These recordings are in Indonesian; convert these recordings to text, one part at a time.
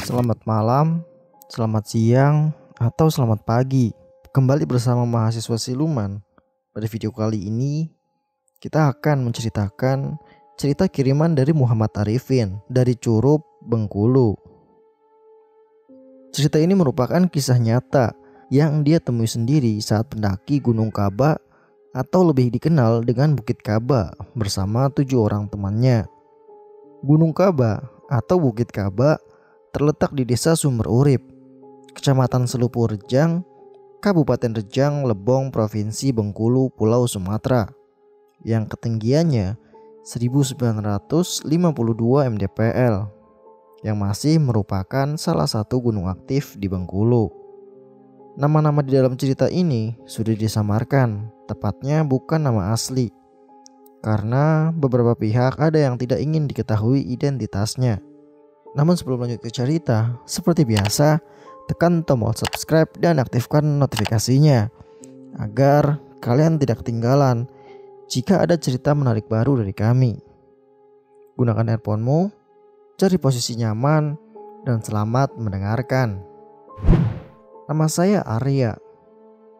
Selamat malam, selamat siang, atau selamat pagi. Kembali bersama mahasiswa siluman. Pada video kali ini, kita akan menceritakan cerita kiriman dari Muhammad Arifin dari Curup, Bengkulu. Cerita ini merupakan kisah nyata yang dia temui sendiri saat pendaki Gunung Kaba atau lebih dikenal dengan Bukit Kaba bersama tujuh orang temannya. Gunung Kaba atau Bukit Kaba terletak di Desa Sumber Urip, Kecamatan Selupu Rejang, Kabupaten Rejang, Lebong, Provinsi Bengkulu, Pulau Sumatera, yang ketinggiannya 1952 mdpl, yang masih merupakan salah satu gunung aktif di Bengkulu. Nama-nama di dalam cerita ini sudah disamarkan, tepatnya bukan nama asli, karena beberapa pihak ada yang tidak ingin diketahui identitasnya. Namun sebelum lanjut ke cerita, seperti biasa, tekan tombol subscribe dan aktifkan notifikasinya agar kalian tidak ketinggalan jika ada cerita menarik baru dari kami. Gunakan earphone-mu, cari posisi nyaman, dan selamat mendengarkan. Nama saya Arya.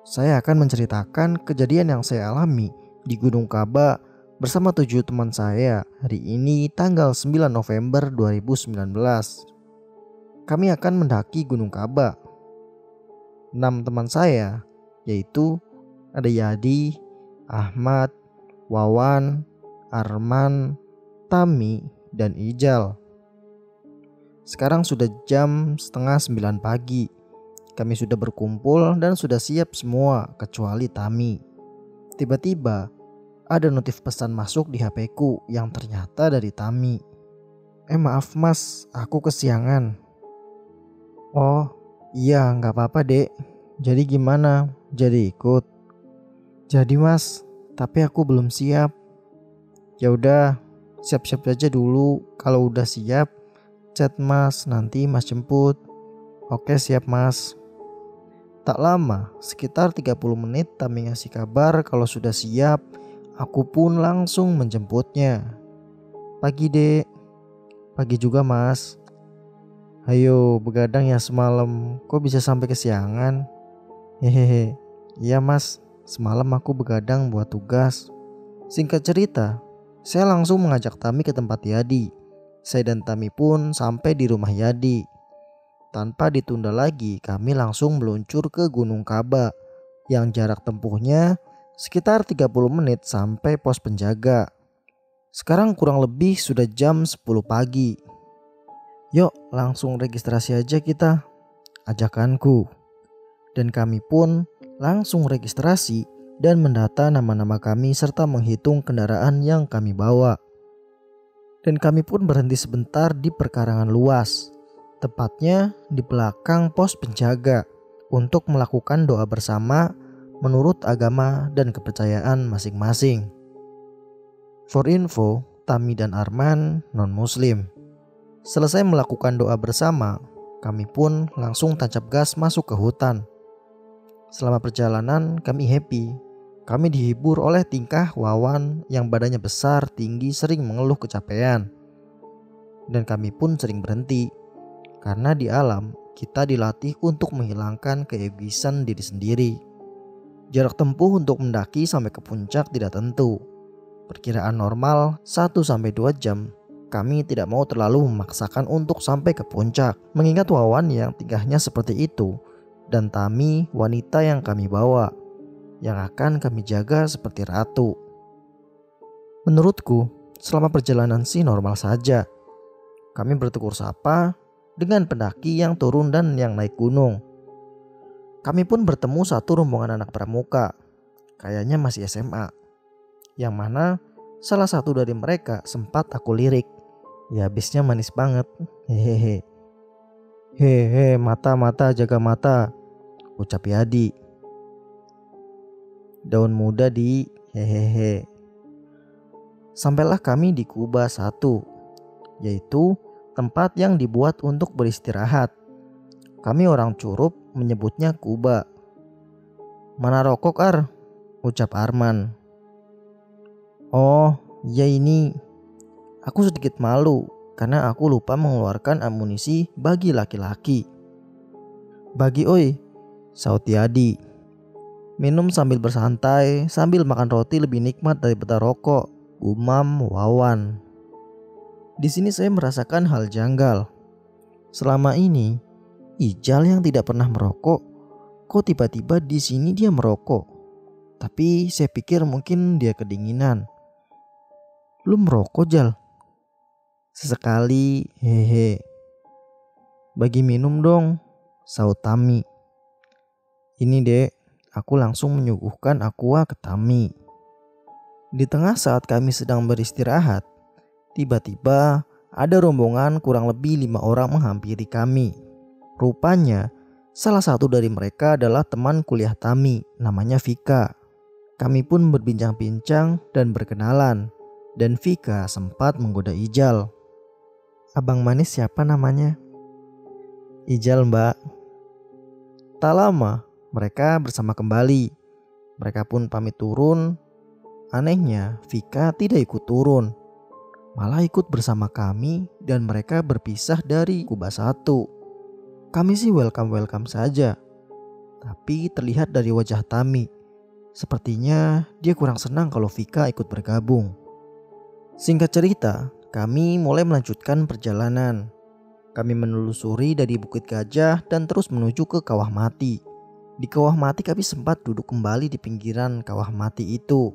Saya akan menceritakan kejadian yang saya alami di Gunung Kaba bersama tujuh teman saya hari ini tanggal 9 November 2019. Kami akan mendaki Gunung Kaba. Enam teman saya yaitu ada Yadi, Ahmad, Wawan, Arman, Tami, dan Ijal. Sekarang sudah jam setengah sembilan pagi. Kami sudah berkumpul dan sudah siap semua kecuali Tami. Tiba-tiba ada notif pesan masuk di HP-ku yang ternyata dari Tami. Eh maaf mas, aku kesiangan. Oh iya nggak apa-apa dek. Jadi gimana? Jadi ikut? Jadi mas, tapi aku belum siap. Ya udah, siap-siap aja dulu. Kalau udah siap, chat mas, nanti mas jemput. Oke siap mas. Tak lama, sekitar 30 menit Tami ngasih kabar kalau sudah siap Aku pun langsung menjemputnya. Pagi dek, pagi juga mas. Ayo begadang ya semalam, kok bisa sampai kesiangan? Hehehe, iya mas, semalam aku begadang buat tugas. Singkat cerita, saya langsung mengajak Tami ke tempat Yadi. Saya dan Tami pun sampai di rumah Yadi. Tanpa ditunda lagi, kami langsung meluncur ke Gunung Kaba yang jarak tempuhnya sekitar 30 menit sampai pos penjaga. Sekarang kurang lebih sudah jam 10 pagi. Yuk langsung registrasi aja kita, ajakanku. Dan kami pun langsung registrasi dan mendata nama-nama kami serta menghitung kendaraan yang kami bawa. Dan kami pun berhenti sebentar di perkarangan luas, tepatnya di belakang pos penjaga untuk melakukan doa bersama menurut agama dan kepercayaan masing-masing. For info, Tami dan Arman non-muslim. Selesai melakukan doa bersama, kami pun langsung tancap gas masuk ke hutan. Selama perjalanan kami happy. Kami dihibur oleh tingkah Wawan yang badannya besar, tinggi, sering mengeluh kecapean. Dan kami pun sering berhenti. Karena di alam kita dilatih untuk menghilangkan keegoisan diri sendiri. Jarak tempuh untuk mendaki sampai ke puncak tidak tentu. Perkiraan normal 1-2 jam. Kami tidak mau terlalu memaksakan untuk sampai ke puncak. Mengingat Wawan yang tingkahnya seperti itu. Dan Tami wanita yang kami bawa. Yang akan kami jaga seperti ratu. Menurutku, selama perjalanan sih normal saja. Kami bertegur sapa dengan pendaki yang turun dan yang naik gunung. Kami pun bertemu satu rombongan anak pramuka, kayaknya masih SMA, yang mana salah satu dari mereka sempat aku lirik. Ya habisnya manis banget, hehehe. Hehe, mata-mata jaga mata, ucap Yadi. Daun muda di hehehe. Sampailah kami di Kuba satu, yaitu tempat yang dibuat untuk beristirahat. Kami orang Curup menyebutnya Kuba. Mana rokok Ar? Ucap Arman. Oh, ya ini Aku sedikit malu karena aku lupa mengeluarkan amunisi bagi laki-laki. Bagi oi, saut Yadi. Minum sambil bersantai, sambil makan roti lebih nikmat daripada rokok. Umam Wawan. Di sini saya merasakan hal janggal. Selama ini, Ijal yang tidak pernah merokok, kok tiba-tiba di sini dia merokok. Tapi saya pikir mungkin dia kedinginan. Lu merokok, Jal? Sesekali, hehe. Bagi minum dong, saut Tami. Ini dek, aku langsung menyuguhkan aqua ke Tami. Di tengah saat kami sedang beristirahat, tiba-tiba ada rombongan kurang lebih lima orang menghampiri kami. Rupanya, salah satu dari mereka adalah teman kuliah Tami, namanya Vika. Kami pun berbincang-bincang dan berkenalan, dan Vika sempat menggoda Ijal. Abang manis siapa namanya? Ijal mbak. Tak lama, mereka bersama kembali. Mereka pun pamit turun. Anehnya, Vika tidak ikut turun. Malah ikut bersama kami dan mereka berpisah dari Kuba satu. Kami sih welcome-welcome saja. Tapi terlihat dari wajah Tami. Sepertinya dia kurang senang kalau Vika ikut bergabung. Singkat cerita, kami mulai melanjutkan perjalanan. Kami menelusuri dari Bukit Gajah dan terus menuju ke Kawah Mati. Di Kawah Mati kami sempat duduk kembali di pinggiran Kawah Mati itu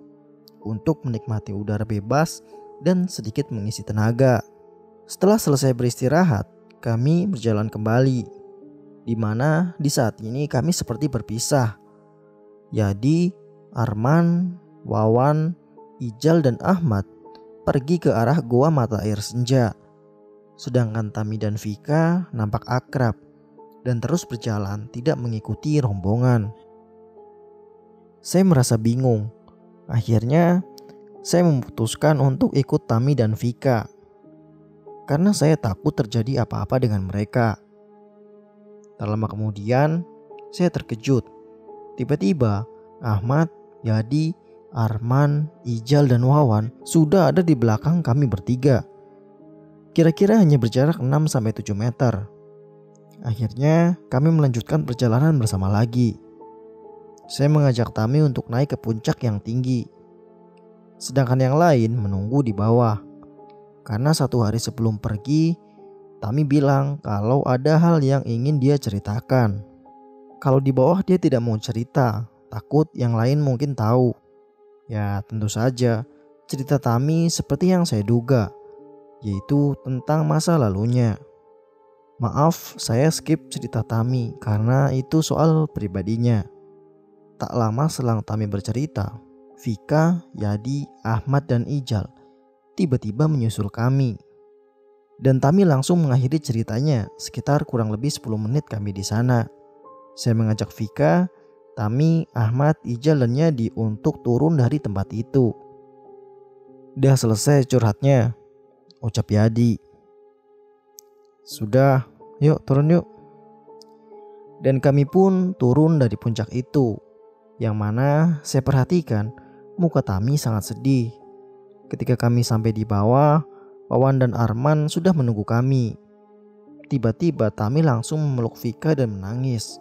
untuk menikmati udara bebas dan sedikit mengisi tenaga. Setelah selesai beristirahat, kami berjalan kembali. Di mana di saat ini kami seperti berpisah. Yadi, Arman, Wawan, Ijal dan Ahmad pergi ke arah goa mata air senja. Sedangkan Tami dan Vika nampak akrab dan terus berjalan tidak mengikuti rombongan. Saya merasa bingung. Akhirnya saya memutuskan untuk ikut Tami dan Vika. Karena saya takut terjadi apa-apa dengan mereka. Tak lama kemudian, saya terkejut. Tiba-tiba, Ahmad, Yadi, Arman, Ijal, dan Wawan sudah ada di belakang kami bertiga. Kira-kira hanya berjarak 6-7 meter. Akhirnya kami melanjutkan perjalanan bersama lagi. Saya mengajak Tami untuk naik ke puncak yang tinggi. Sedangkan yang lain menunggu di bawah. Karena satu hari sebelum pergi, Tami bilang kalau ada hal yang ingin dia ceritakan. Kalau di bawah dia tidak mau cerita, takut yang lain mungkin tahu. Ya tentu saja cerita Tami seperti yang saya duga, yaitu tentang masa lalunya. Maaf saya skip cerita Tami karena itu soal pribadinya. Tak lama selang Tami bercerita, Vika, Yadi, Ahmad, dan Ijal tiba-tiba menyusul kami. Dan Tami langsung mengakhiri ceritanya sekitar kurang lebih 10 menit kami di sana. Saya mengajak Vika Tami, Ahmad, Ijal, dan Yadi untuk turun dari tempat itu. Udah selesai curhatnya, ucap Yadi. Sudah, yuk turun yuk. Dan kami pun turun dari puncak itu, yang mana saya perhatikan muka Tami sangat sedih. Ketika kami sampai di bawah, Wawan dan Arman sudah menunggu kami. Tiba-tiba Tami langsung memeluk Vika dan menangis.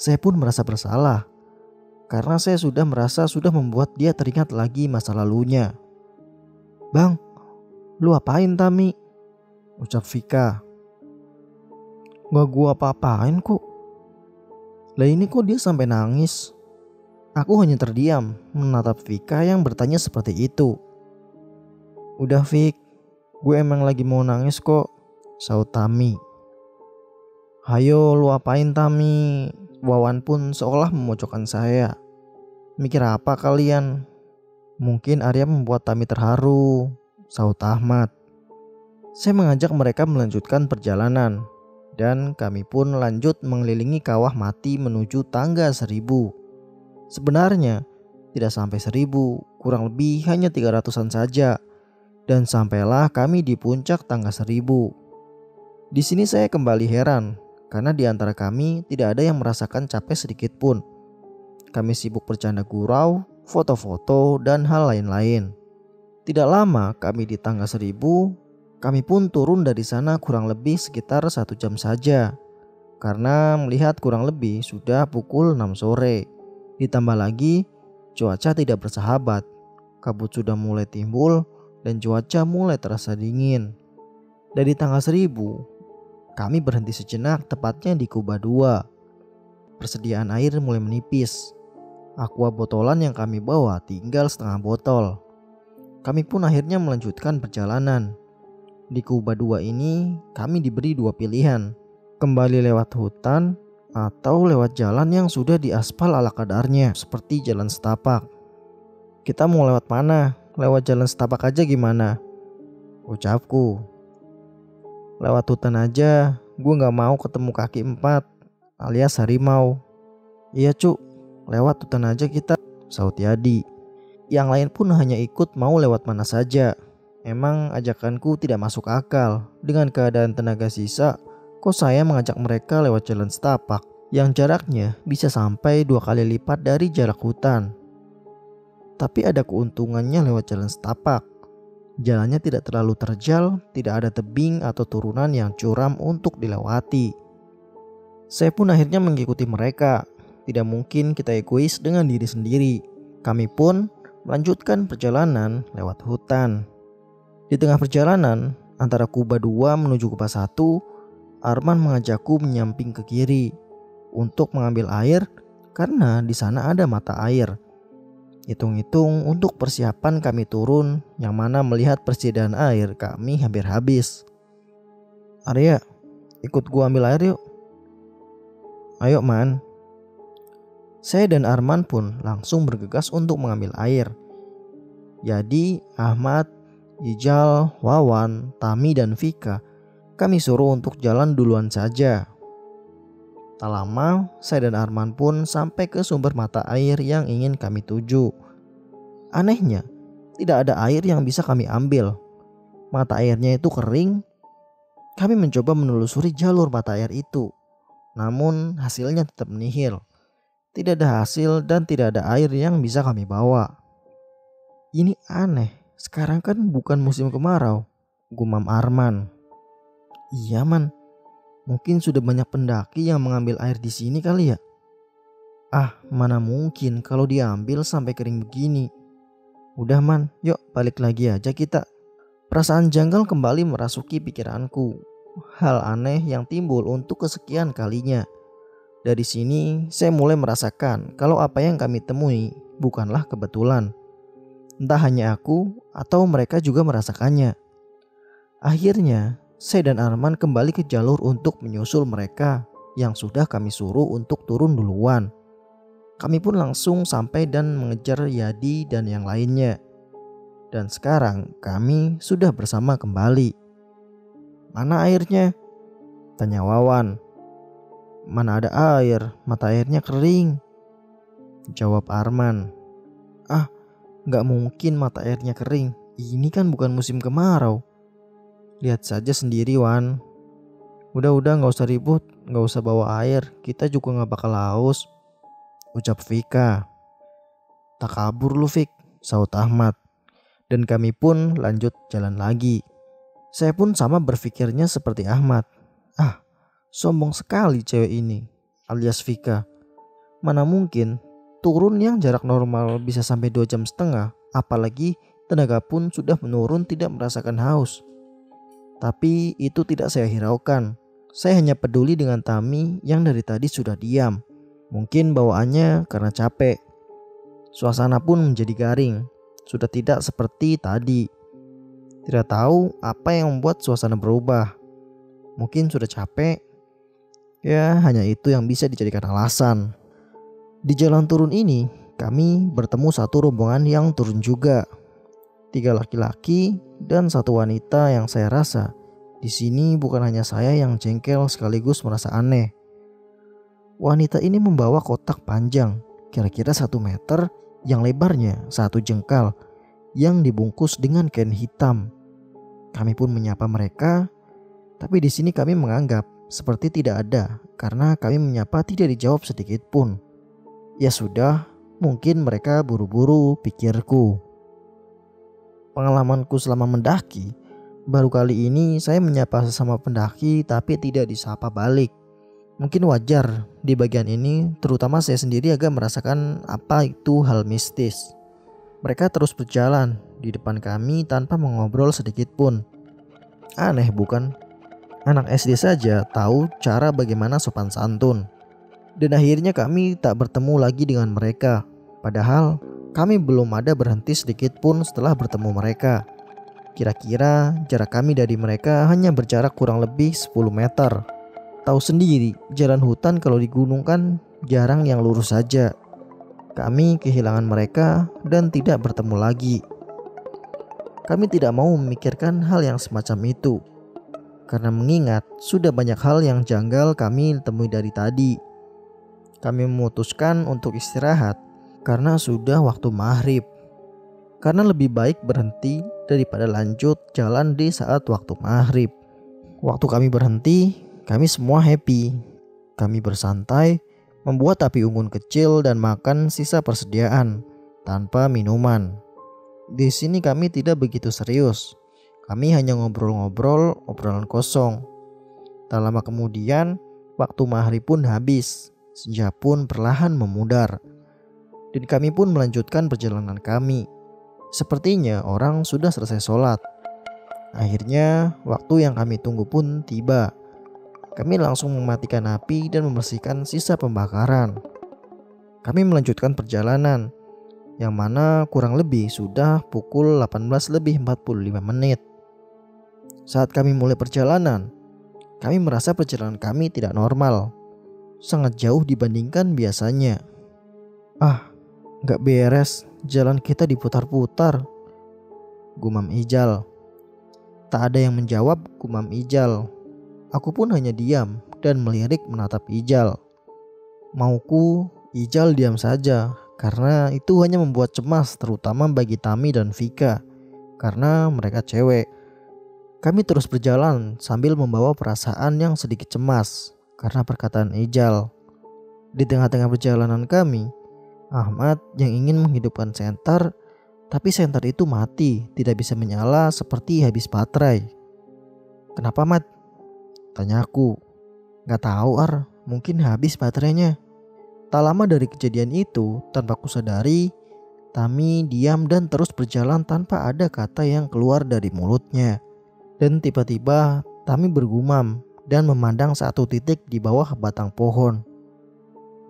Saya pun merasa bersalah karena saya sudah merasa sudah membuat dia teringat lagi masa lalunya. Bang, lu apain Tami? Ucap Vika. Gak gua apa-apain kok. Lah ini kok dia sampai nangis? Aku hanya terdiam menatap Vika yang bertanya seperti itu. Udah Vik, gue emang lagi mau nangis kok, saut Tami. Hayo lu apain Tami? Wawan pun seolah memojokkan saya. Mikir apa kalian? Mungkin Arya membuat Tami terharu, saut Ahmad. Saya mengajak mereka melanjutkan perjalanan dan kami pun lanjut mengelilingi kawah mati menuju tangga seribu. Sebenarnya tidak sampai seribu, kurang lebih hanya tiga ratusan saja. Dan sampailah kami di puncak tangga seribu. Di sini saya kembali heran karena di antara kami tidak ada yang merasakan capek sedikit pun. Kami sibuk bercanda gurau, foto-foto, dan hal lain-lain. Tidak lama kami di tangga seribu, kami pun turun dari sana kurang lebih sekitar satu jam saja. Karena melihat kurang lebih sudah pukul 6 sore. Ditambah lagi cuaca tidak bersahabat. Kabut sudah mulai timbul dan cuaca mulai terasa dingin. Dari tangga seribu, kami berhenti sejenak tepatnya di Kuba 2. Persediaan air mulai menipis. Aqua botolan yang kami bawa tinggal setengah botol. Kami pun akhirnya melanjutkan perjalanan. Di Kuba 2 ini kami diberi dua pilihan. Kembali lewat hutan atau lewat jalan yang sudah diaspal ala kadarnya seperti jalan setapak. Kita mau lewat mana? Lewat jalan setapak aja gimana? Ucapku. Lewat hutan aja, gue gak mau ketemu kaki empat alias harimau. Iya cuk, lewat hutan aja kita, saut Yadi. Yang lain pun hanya ikut mau lewat mana saja. Emang ajakanku tidak masuk akal. Dengan keadaan tenaga sisa, kok saya mengajak mereka lewat jalan setapak yang jaraknya bisa sampai dua kali lipat dari jarak hutan. Tapi ada keuntungannya lewat jalan setapak. Jalannya tidak terlalu terjal, tidak ada tebing atau turunan yang curam untuk dilewati. Saya pun akhirnya mengikuti mereka. Tidak mungkin kita egois dengan diri sendiri. Kami pun melanjutkan perjalanan lewat hutan. Di tengah perjalanan, antara Kuba 2 menuju Kuba 1, Arman mengajakku menyamping ke kiri untuk mengambil air karena di sana ada mata air. Hitung-hitung untuk persiapan kami turun yang mana melihat persediaan air kami hampir habis. Arya, ikut gua ambil air yuk. Ayo man, saya dan Arman pun langsung bergegas untuk mengambil air. Jadi Ahmad, Ijal, Wawan, Tami dan Vika kami suruh untuk jalan duluan saja. Tak lama, saya dan Arman pun sampai ke sumber mata air yang ingin kami tuju. Anehnya, tidak ada air yang bisa kami ambil. Mata airnya itu kering. Kami mencoba menelusuri jalur mata air itu, namun hasilnya tetap nihil. Tidak ada hasil dan tidak ada air yang bisa kami bawa. Ini aneh, sekarang kan bukan musim kemarau, gumam Arman. Iya man, mungkin sudah banyak pendaki yang mengambil air di sini kali ya. Ah, mana mungkin kalau diambil sampai kering begini. Udah man, yuk balik lagi aja kita. Perasaan janggal kembali merasuki pikiranku. Hal aneh yang timbul untuk kesekian kalinya. Dari sini saya mulai merasakan kalau apa yang kami temui bukanlah kebetulan. Entah hanya aku atau mereka juga merasakannya. Akhirnya saya dan Arman kembali ke jalur untuk menyusul mereka yang sudah kami suruh untuk turun duluan. Kami pun langsung sampai dan mengejar Yadi dan yang lainnya. Dan sekarang kami sudah bersama kembali. Mana airnya? Tanya Wawan. Mana ada air, mata airnya kering. Jawab Arman. Ah, nggak mungkin mata airnya kering. Ini kan bukan musim kemarau. Lihat saja sendiri, Wan. Udah-udah nggak usah ribut, nggak usah bawa air. Kita juga nggak bakal haus. Ucap Vika. Tak kabur lu, Fik, saut Ahmad. Dan kami pun lanjut jalan lagi. Saya pun sama berpikirnya seperti Ahmad. Ah, Sombong sekali cewek ini, alias Vika. Mana mungkin turun yang jarak normal bisa sampai dua jam setengah, apalagi tenaga pun sudah menurun tidak merasakan haus. Tapi itu tidak saya hiraukan. Saya hanya peduli dengan Tami yang dari tadi sudah diam. Mungkin bawaannya karena capek. Suasana pun menjadi garing. Sudah tidak seperti tadi. Tidak tahu apa yang membuat suasana berubah. Mungkin sudah capek Ya, hanya itu yang bisa dijadikan alasan. Di jalan turun ini, kami bertemu satu rombongan yang turun juga. Tiga laki-laki dan satu wanita yang saya rasa di sini bukan hanya saya yang jengkel sekaligus merasa aneh. Wanita ini membawa kotak panjang, kira-kira satu meter, yang lebarnya satu jengkal, yang dibungkus dengan kain hitam. Kami pun menyapa mereka, tapi di sini kami menganggap seperti tidak ada karena kami menyapa tidak dijawab sedikit pun. Ya sudah, mungkin mereka buru-buru pikirku. Pengalamanku selama mendaki, baru kali ini saya menyapa sesama pendaki tapi tidak disapa balik. Mungkin wajar di bagian ini, terutama saya sendiri agak merasakan apa itu hal mistis. Mereka terus berjalan di depan kami tanpa mengobrol sedikit pun. Aneh bukan? Anak SD saja tahu cara bagaimana sopan santun. Dan akhirnya kami tak bertemu lagi dengan mereka. Padahal kami belum ada berhenti sedikit pun setelah bertemu mereka. Kira-kira jarak kami dari mereka hanya berjarak kurang lebih 10 meter. Tahu sendiri, jalan hutan kalau di gunung kan jarang yang lurus saja. Kami kehilangan mereka dan tidak bertemu lagi. Kami tidak mau memikirkan hal yang semacam itu. Karena mengingat sudah banyak hal yang janggal kami temui dari tadi. Kami memutuskan untuk istirahat karena sudah waktu maghrib. Karena lebih baik berhenti daripada lanjut jalan di saat waktu maghrib. Waktu kami berhenti, kami semua happy. Kami bersantai, membuat api unggun kecil dan makan sisa persediaan tanpa minuman. Di sini kami tidak begitu serius. Kami hanya ngobrol-ngobrol, obrolan kosong. Tak lama kemudian, waktu maghrib pun habis. Senja pun perlahan memudar dan kami pun melanjutkan perjalanan kami. Sepertinya orang sudah selesai sholat. Akhirnya, waktu yang kami tunggu pun tiba. Kami langsung mematikan api dan membersihkan sisa pembakaran. Kami melanjutkan perjalanan, yang mana kurang lebih sudah pukul 18 lebih 45 menit. Saat kami mulai perjalanan, kami merasa perjalanan kami tidak normal, sangat jauh dibandingkan biasanya. Ah, Gak beres, jalan kita diputar-putar. Gumam Ijal. Tak ada yang menjawab gumam Ijal. Aku pun hanya diam dan melirik menatap Ijal. Mauku Ijal diam saja karena itu hanya membuat cemas terutama bagi Tami dan Vika karena mereka cewek. Kami terus berjalan sambil membawa perasaan yang sedikit cemas karena perkataan Ijal. Di tengah-tengah perjalanan kami, Ahmad yang ingin menghidupkan senter, tapi senter itu mati, tidak bisa menyala seperti habis baterai. Kenapa Mat? Tanya aku. Gak tahu Ar, mungkin habis baterainya. Tak lama dari kejadian itu, tanpa ku sadari, Tami diam dan terus berjalan tanpa ada kata yang keluar dari mulutnya. Dan tiba-tiba Tami bergumam dan memandang satu titik di bawah batang pohon.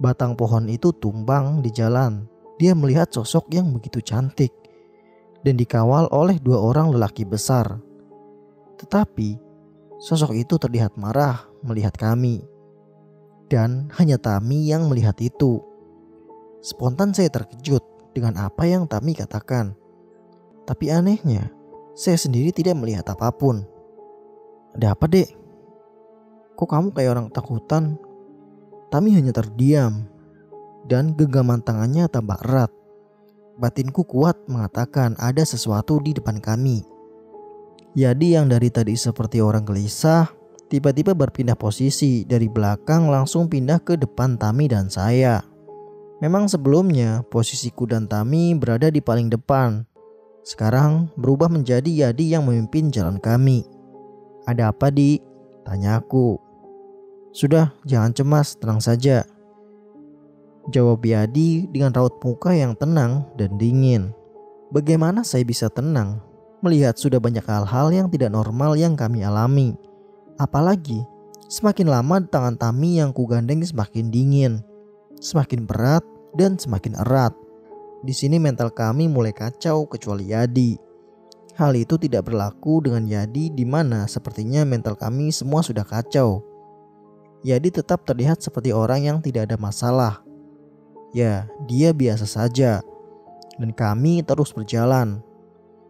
Batang pohon itu tumbang di jalan. Dia melihat sosok yang begitu cantik dan dikawal oleh dua orang lelaki besar. Tetapi sosok itu terlihat marah melihat kami. Dan hanya Tami yang melihat itu. Spontan saya terkejut dengan apa yang Tami katakan. Tapi anehnya, saya sendiri tidak melihat apa pun. Ada apa dek? Kok kamu kayak orang takutan Tami hanya terdiam dan genggaman tangannya tambah erat. Batinku kuat mengatakan ada sesuatu di depan kami. Yadi yang dari tadi seperti orang gelisah, tiba-tiba berpindah posisi dari belakang langsung pindah ke depan Tami dan saya. Memang sebelumnya posisiku dan Tami berada di paling depan. Sekarang berubah menjadi Yadi yang memimpin jalan kami. Ada apa di? Tanya aku. Sudah, jangan cemas, tenang saja. Jawab Yadi dengan raut muka yang tenang dan dingin. Bagaimana saya bisa tenang melihat sudah banyak hal-hal yang tidak normal yang kami alami? Apalagi semakin lama tangan Tami yang kugandeng semakin dingin, semakin berat dan semakin erat. Di sini mental kami mulai kacau kecuali Yadi. Hal itu tidak berlaku dengan Yadi di mana sepertinya mental kami semua sudah kacau. Yadi tetap terlihat seperti orang yang tidak ada masalah. Ya, dia biasa saja. Dan kami terus berjalan.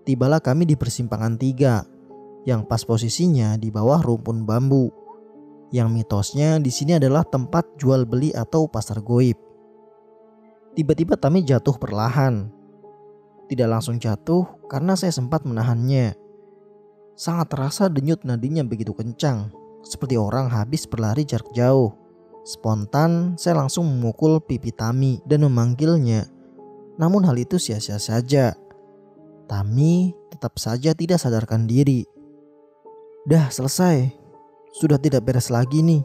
Tibalah kami di persimpangan tiga, yang pas posisinya di bawah rumpun bambu. Yang mitosnya di sini adalah tempat jual beli atau pasar goib. Tiba-tiba Tami jatuh perlahan. Tidak langsung jatuh karena saya sempat menahannya. Sangat terasa denyut nadinya begitu kencang seperti orang habis berlari jarak jauh. Spontan, saya langsung memukul pipi Tami dan memanggilnya. Namun hal itu sia-sia saja. Tami tetap saja tidak sadarkan diri. Dah selesai, sudah tidak beres lagi nih.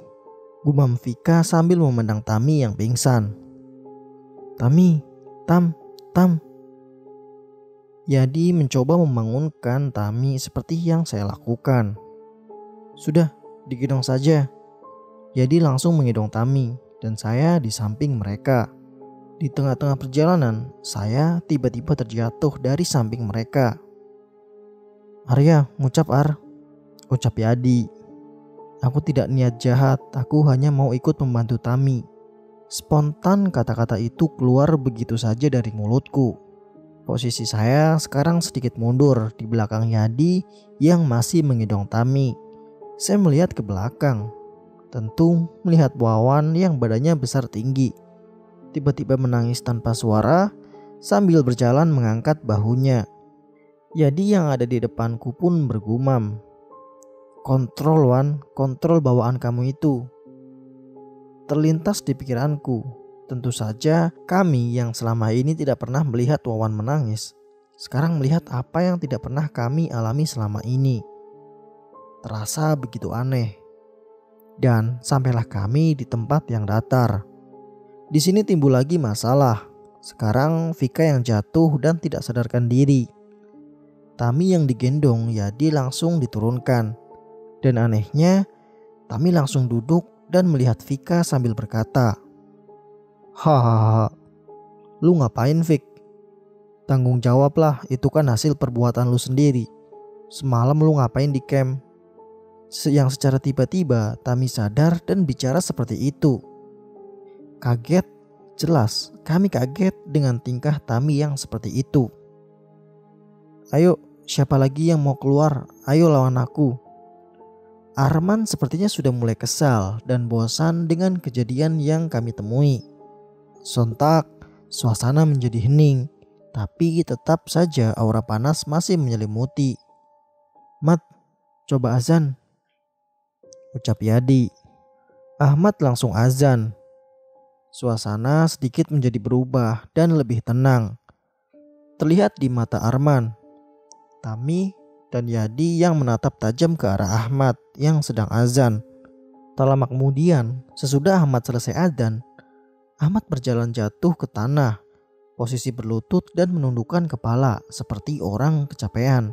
Gumam Vika sambil memandang Tami yang pingsan. Tami, Tam, Tam. Yadi mencoba membangunkan Tami seperti yang saya lakukan. Sudah, digendong saja. Yadi langsung menggendong Tami dan saya di samping mereka. Di tengah-tengah perjalanan, saya tiba-tiba terjatuh dari samping mereka. Arya, ngucap Ar, ucap Yadi. Aku tidak niat jahat, aku hanya mau ikut membantu Tami. Spontan kata-kata itu keluar begitu saja dari mulutku. Posisi saya sekarang sedikit mundur di belakang Yadi yang masih mengidong Tami. Saya melihat ke belakang. Tentu melihat Wawan yang badannya besar tinggi. Tiba-tiba menangis tanpa suara sambil berjalan mengangkat bahunya. Yadi yang ada di depanku pun bergumam, Kontrol Wan, kontrol bawaan kamu itu. Terlintas di pikiranku, tentu saja kami yang selama ini tidak pernah melihat Wawan menangis, sekarang melihat apa yang tidak pernah kami alami selama ini. Terasa begitu aneh. Dan sampailah kami di tempat yang datar. Di sini timbul lagi masalah. Sekarang Vika yang jatuh dan tidak sadarkan diri. Tami yang digendong Yadi langsung diturunkan dan anehnya, Tami langsung duduk dan melihat Vika sambil berkata, Hahaha, lu ngapain Vik? Tanggung jawablah, itu kan hasil perbuatan lu sendiri. Semalam lu ngapain di camp? Yang secara tiba-tiba Tami sadar dan bicara seperti itu. Kaget, jelas kami kaget dengan tingkah Tami yang seperti itu. Ayo, siapa lagi yang mau keluar? Ayo lawan aku. Arman sepertinya sudah mulai kesal dan bosan dengan kejadian yang kami temui. Sontak, suasana menjadi hening, tapi tetap saja aura panas masih menyelimuti. Mat, coba azan. Ucap Yadi. Ahmad langsung azan. Suasana sedikit menjadi berubah dan lebih tenang. Terlihat di mata Arman. Tami dan Yadi yang menatap tajam ke arah Ahmad yang sedang azan. Tak lama kemudian, sesudah Ahmad selesai azan, Ahmad berjalan jatuh ke tanah, posisi berlutut dan menundukkan kepala seperti orang kecapean.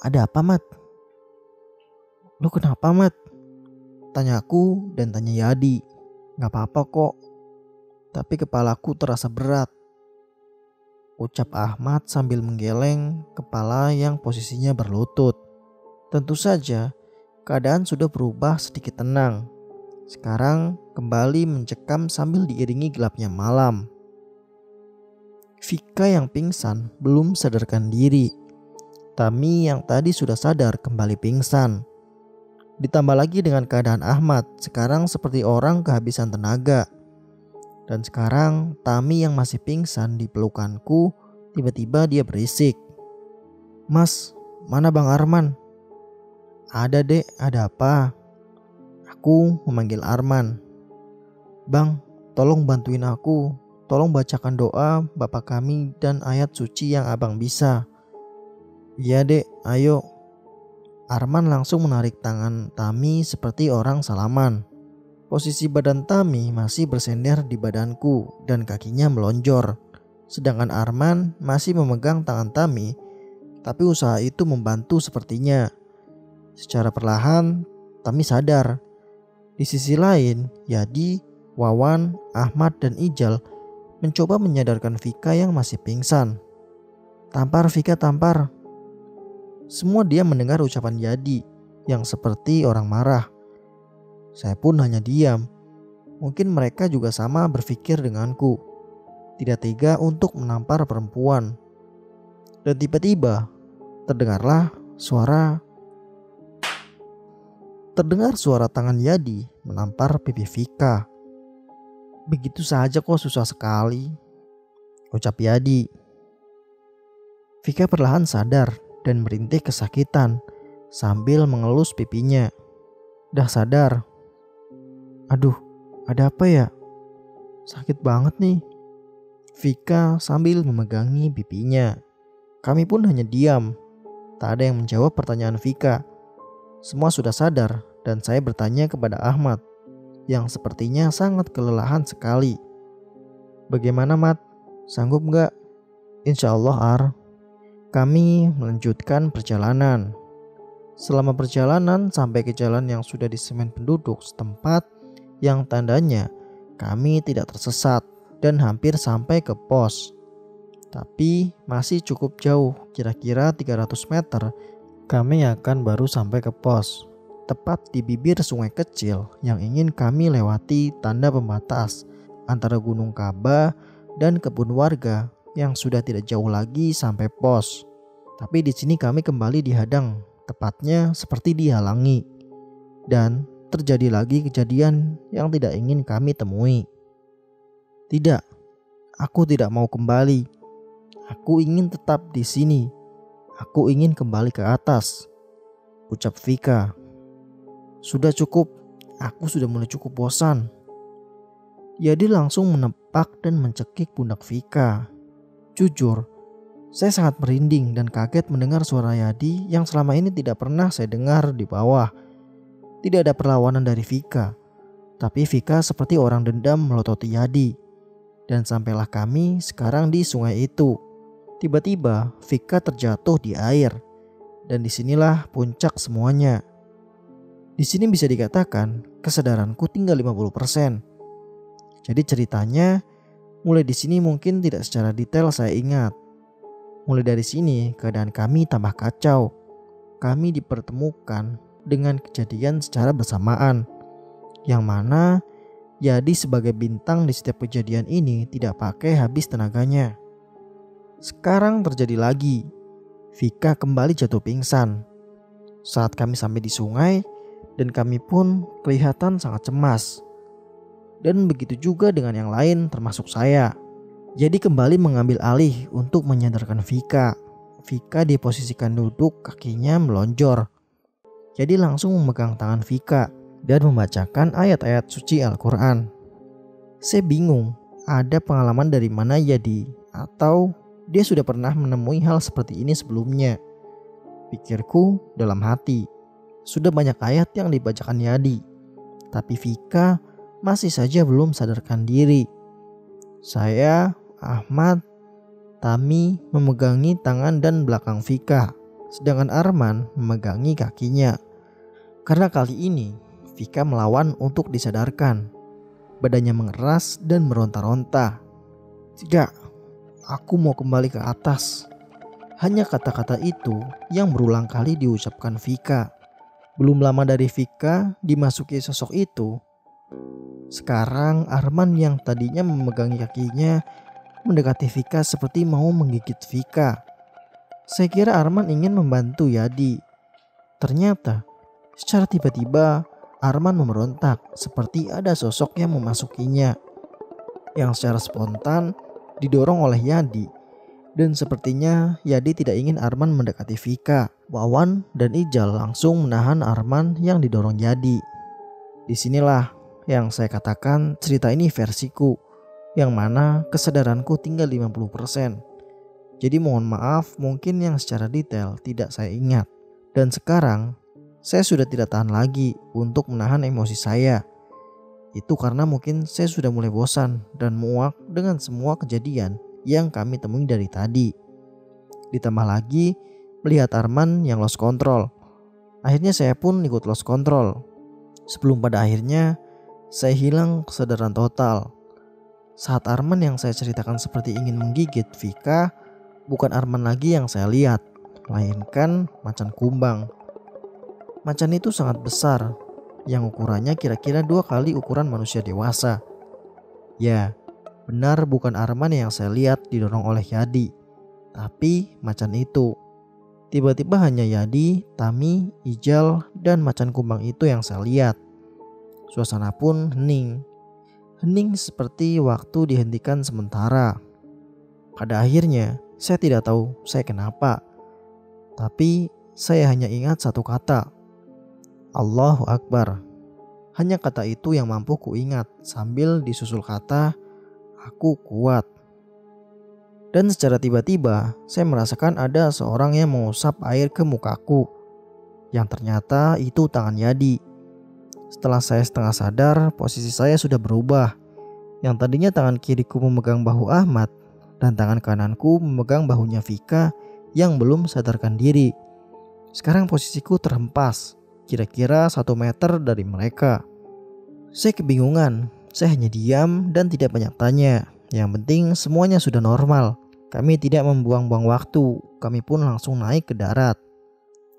Ada apa, Mat? Lu kenapa, Mat? Tanyaku dan tanya Yadi. Gak apa-apa kok. Tapi kepalaku terasa berat ucap Ahmad sambil menggeleng kepala yang posisinya berlutut. Tentu saja, keadaan sudah berubah sedikit tenang. Sekarang kembali mencekam sambil diiringi gelapnya malam. Vika yang pingsan belum sadarkan diri. Tami yang tadi sudah sadar kembali pingsan. Ditambah lagi dengan keadaan Ahmad sekarang seperti orang kehabisan tenaga. Dan sekarang Tami yang masih pingsan di pelukanku tiba-tiba dia berisik. Mas, mana Bang Arman? Ada dek, ada apa? Aku memanggil Arman. Bang, tolong bantuin aku. Tolong bacakan doa Bapak kami dan ayat suci yang abang bisa. Iya dek, ayo. Arman langsung menarik tangan Tami seperti orang salaman. Posisi badan Tami masih bersender di badanku dan kakinya melonjor. Sedangkan Arman masih memegang tangan Tami, tapi usaha itu membantu sepertinya. Secara perlahan, Tami sadar. Di sisi lain, Yadi, Wawan, Ahmad, dan Ijal mencoba menyadarkan Vika yang masih pingsan. Tampar Vika tampar. Semua dia mendengar ucapan Yadi yang seperti orang marah. Saya pun hanya diam. Mungkin mereka juga sama berpikir denganku. Tidak tega untuk menampar perempuan. Dan tiba-tiba terdengarlah suara Terdengar suara tangan Yadi menampar pipi Vika. Begitu saja kok susah sekali. Ucap Yadi. Vika perlahan sadar dan merintih kesakitan sambil mengelus pipinya. Dah sadar, Aduh, ada apa ya? Sakit banget nih. Vika sambil memegangi pipinya. Kami pun hanya diam Tak ada yang menjawab pertanyaan Vika. Semua sudah sadar dan saya bertanya kepada Ahmad yang sepertinya sangat kelelahan sekali. Bagaimana Mat? Sanggup nggak? Insya Allah Ar. Kami melanjutkan perjalanan. Selama perjalanan sampai ke jalan yang sudah disemen penduduk setempat yang tandanya kami tidak tersesat dan hampir sampai ke pos. Tapi masih cukup jauh, kira-kira 300 meter kami akan baru sampai ke pos. Tepat di bibir sungai kecil yang ingin kami lewati tanda pembatas antara Gunung Kaba dan kebun warga yang sudah tidak jauh lagi sampai pos. Tapi di sini kami kembali dihadang, tepatnya seperti dihalangi. Dan terjadi lagi kejadian yang tidak ingin kami temui. Tidak, aku tidak mau kembali. Aku ingin tetap di sini. Aku ingin kembali ke atas. Ucap Vika. Sudah cukup, aku sudah mulai cukup bosan. Yadi langsung menepak dan mencekik pundak Vika. Jujur, saya sangat merinding dan kaget mendengar suara Yadi yang selama ini tidak pernah saya dengar di bawah. Tidak ada perlawanan dari Vika, tapi Vika seperti orang dendam melototi Yadi dan sampailah kami sekarang di sungai itu. Tiba-tiba Vika terjatuh di air dan di sinilah puncak semuanya. Di sini bisa dikatakan kesadaranku tinggal 50%. Jadi ceritanya mulai di sini mungkin tidak secara detail saya ingat. Mulai dari sini keadaan kami tambah kacau. Kami dipertemukan dengan kejadian secara bersamaan. Yang mana jadi sebagai bintang di setiap kejadian ini tidak pakai habis tenaganya. Sekarang terjadi lagi. Vika kembali jatuh pingsan. Saat kami sampai di sungai dan kami pun kelihatan sangat cemas. Dan begitu juga dengan yang lain termasuk saya. Jadi kembali mengambil alih untuk menyadarkan Vika. Vika diposisikan duduk kakinya melonjor. Jadi langsung memegang tangan Vika dan membacakan ayat-ayat suci Al-Quran. Saya bingung, ada pengalaman dari mana Yadi atau dia sudah pernah menemui hal seperti ini sebelumnya. Pikirku dalam hati, sudah banyak ayat yang dibacakan Yadi, tapi Vika masih saja belum sadarkan diri. Saya, Ahmad, Tami memegangi tangan dan belakang Vika, sedangkan Arman memegangi kakinya. Karena kali ini Vika melawan untuk disadarkan. Badannya mengeras dan meronta-ronta. Tidak, aku mau kembali ke atas. Hanya kata-kata itu yang berulang kali diucapkan Vika. Belum lama dari Vika dimasuki sosok itu. Sekarang Arman yang tadinya memegangi kakinya mendekati Vika seperti mau menggigit Vika. Saya kira Arman ingin membantu Yadi. Ternyata secara tiba-tiba Arman memberontak seperti ada sosok yang memasukinya. Yang secara spontan didorong oleh Yadi. Dan sepertinya Yadi tidak ingin Arman mendekati Vika. Wawan dan Ijal langsung menahan Arman yang didorong Yadi. Di sinilah yang saya katakan cerita ini versiku. Yang mana kesadaranku tinggal 50%. Jadi mohon maaf mungkin yang secara detail tidak saya ingat. Dan sekarang saya sudah tidak tahan lagi untuk menahan emosi saya. Itu karena mungkin saya sudah mulai bosan dan muak dengan semua kejadian yang kami temui dari tadi. Ditambah lagi melihat Arman yang lost control. Akhirnya saya pun ikut lost control. Sebelum pada akhirnya saya hilang kesadaran total. Saat Arman yang saya ceritakan seperti ingin menggigit Vika, bukan Arman lagi yang saya lihat, melainkan macan kumbang Macan itu sangat besar, yang ukurannya kira-kira dua kali ukuran manusia dewasa. Ya, benar bukan Arman yang saya lihat didorong oleh Yadi, tapi macan itu. Tiba-tiba hanya Yadi, Tami, Ijal, dan macan kumbang itu yang saya lihat. Suasana pun hening. Hening seperti waktu dihentikan sementara. Pada akhirnya, saya tidak tahu saya kenapa. Tapi saya hanya ingat satu kata. Allahu Akbar. Hanya kata itu yang mampu kuingat sambil disusul kata aku kuat. Dan secara tiba-tiba, saya merasakan ada seorang yang mengusap air ke mukaku. Yang ternyata itu tangan Yadi. Setelah saya setengah sadar, posisi saya sudah berubah. Yang tadinya tangan kiriku memegang bahu Ahmad, dan tangan kananku memegang bahunya Vika yang belum sadarkan diri. Sekarang posisiku terhempas, kira-kira satu meter dari mereka. Saya kebingungan, saya hanya diam dan tidak banyak tanya. Yang penting semuanya sudah normal. Kami tidak membuang-buang waktu, kami pun langsung naik ke darat.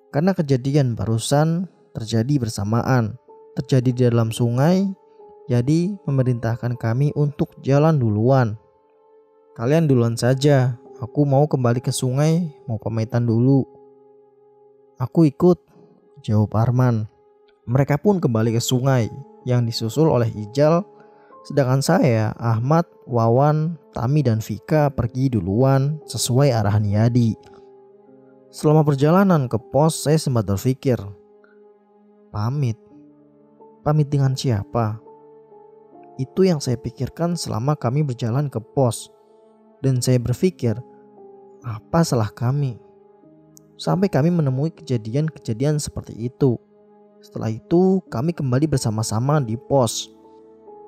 Karena kejadian barusan terjadi bersamaan, terjadi di dalam sungai, jadi memerintahkan kami untuk jalan duluan. Kalian duluan saja, aku mau kembali ke sungai, mau pamitan dulu. Aku ikut, jawab Arman. Mereka pun kembali ke sungai yang disusul oleh Ijal Sedangkan saya, Ahmad, Wawan, Tami dan Vika pergi duluan sesuai arahan Yadi. Selama perjalanan ke pos saya sempat berpikir, pamit. Pamit dengan siapa? Itu yang saya pikirkan selama kami berjalan ke pos. Dan saya berpikir, apa salah kami? Sampai kami menemui kejadian-kejadian seperti itu. Setelah itu, kami kembali bersama-sama di pos.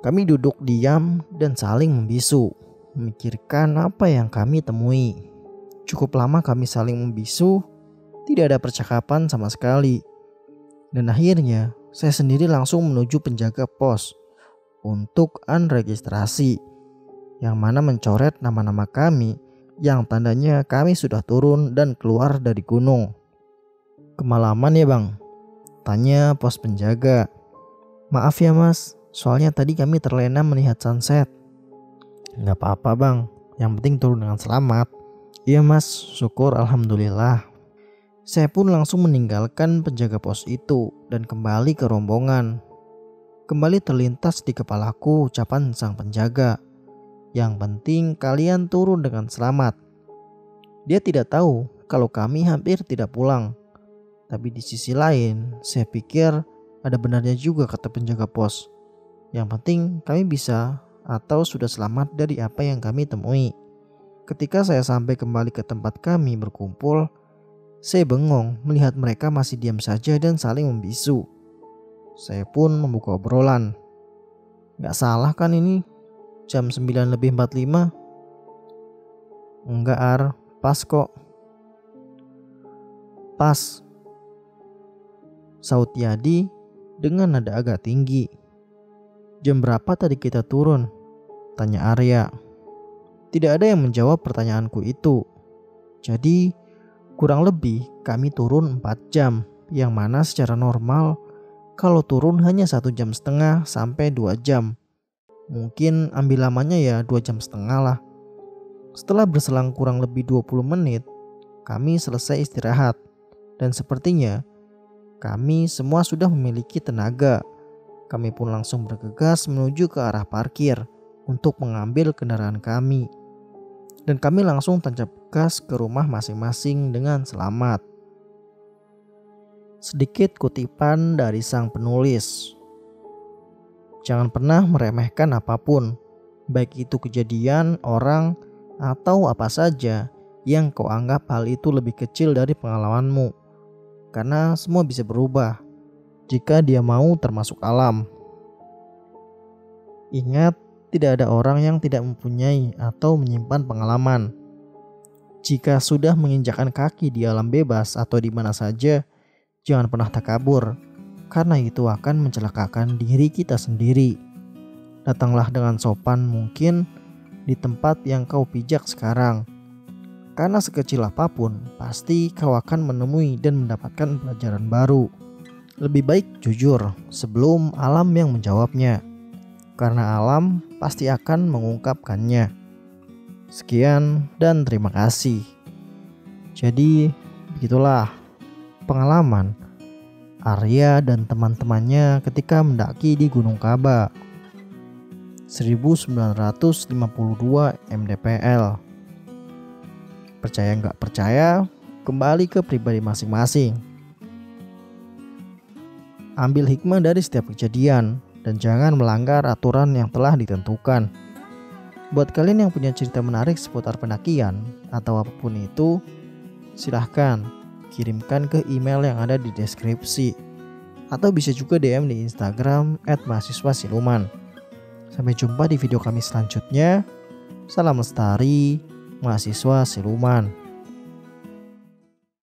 Kami duduk diam dan saling membisu, memikirkan apa yang kami temui. Cukup lama kami saling membisu, tidak ada percakapan sama sekali. Dan akhirnya, saya sendiri langsung menuju penjaga pos untuk unregistrasi, yang mana mencoret nama-nama kami yang tandanya kami sudah turun dan keluar dari gunung. Kemalaman ya bang? Tanya pos penjaga. Maaf ya mas, Soalnya tadi kami terlena melihat sunset. Gak apa-apa bang, yang penting turun dengan selamat. Iya mas, syukur alhamdulillah. Saya pun langsung meninggalkan penjaga pos itu dan kembali ke rombongan. Kembali terlintas di kepalaku ucapan sang penjaga. Yang penting kalian turun dengan selamat. Dia tidak tahu kalau kami hampir tidak pulang. Tapi di sisi lain, saya pikir ada benarnya juga kata penjaga pos. Yang penting kami bisa atau sudah selamat dari apa yang kami temui. Ketika saya sampai kembali ke tempat kami berkumpul, saya bengong melihat mereka masih diam saja dan saling membisu. Saya pun membuka obrolan. Gak salah kan ini? Jam 9 lebih 45? Enggak Ar, pas kok. Pas. Saut Yadi dengan nada agak tinggi. Jam berapa tadi kita turun? Tanya Arya. Tidak ada yang menjawab pertanyaanku itu. Jadi, kurang lebih kami turun 4 jam, yang mana secara normal kalau turun hanya satu jam setengah sampai 2 jam. Mungkin ambil lamanya ya 2 jam setengah lah. Setelah berselang kurang lebih 20 menit, kami selesai istirahat. Dan sepertinya kami semua sudah memiliki tenaga kami pun langsung bergegas menuju ke arah parkir untuk mengambil kendaraan kami. Dan kami langsung tancap gas ke rumah masing-masing dengan selamat. Sedikit kutipan dari sang penulis. Jangan pernah meremehkan apa pun, baik itu kejadian, orang, atau apa saja yang kau anggap hal itu lebih kecil dari pengalamanmu. Karena semua bisa berubah jika dia mau termasuk alam. Ingat, tidak ada orang yang tidak mempunyai atau menyimpan pengalaman. Jika sudah menginjakkan kaki di alam bebas atau di mana saja, jangan pernah takabur, karena itu akan mencelakakan diri kita sendiri. Datanglah dengan sopan mungkin di tempat yang kau pijak sekarang. Karena sekecil apa pun, pasti kau akan menemui dan mendapatkan pelajaran baru. Lebih baik jujur sebelum alam yang menjawabnya, karena alam pasti akan mengungkapkannya. Sekian dan terima kasih. Jadi, begitulah pengalaman Arya dan teman-temannya ketika mendaki di Gunung Kaba. 1952 MDPL. Percaya nggak percaya, kembali ke pribadi masing-masing. Ambil hikmah dari setiap kejadian dan jangan melanggar aturan yang telah ditentukan. Buat kalian yang punya cerita menarik seputar pendakian atau apa pun itu, silahkan kirimkan ke email yang ada di deskripsi. Atau bisa juga DM di Instagram at mahasiswa siluman. Sampai jumpa di video kami selanjutnya. Salam lestari, mahasiswa siluman.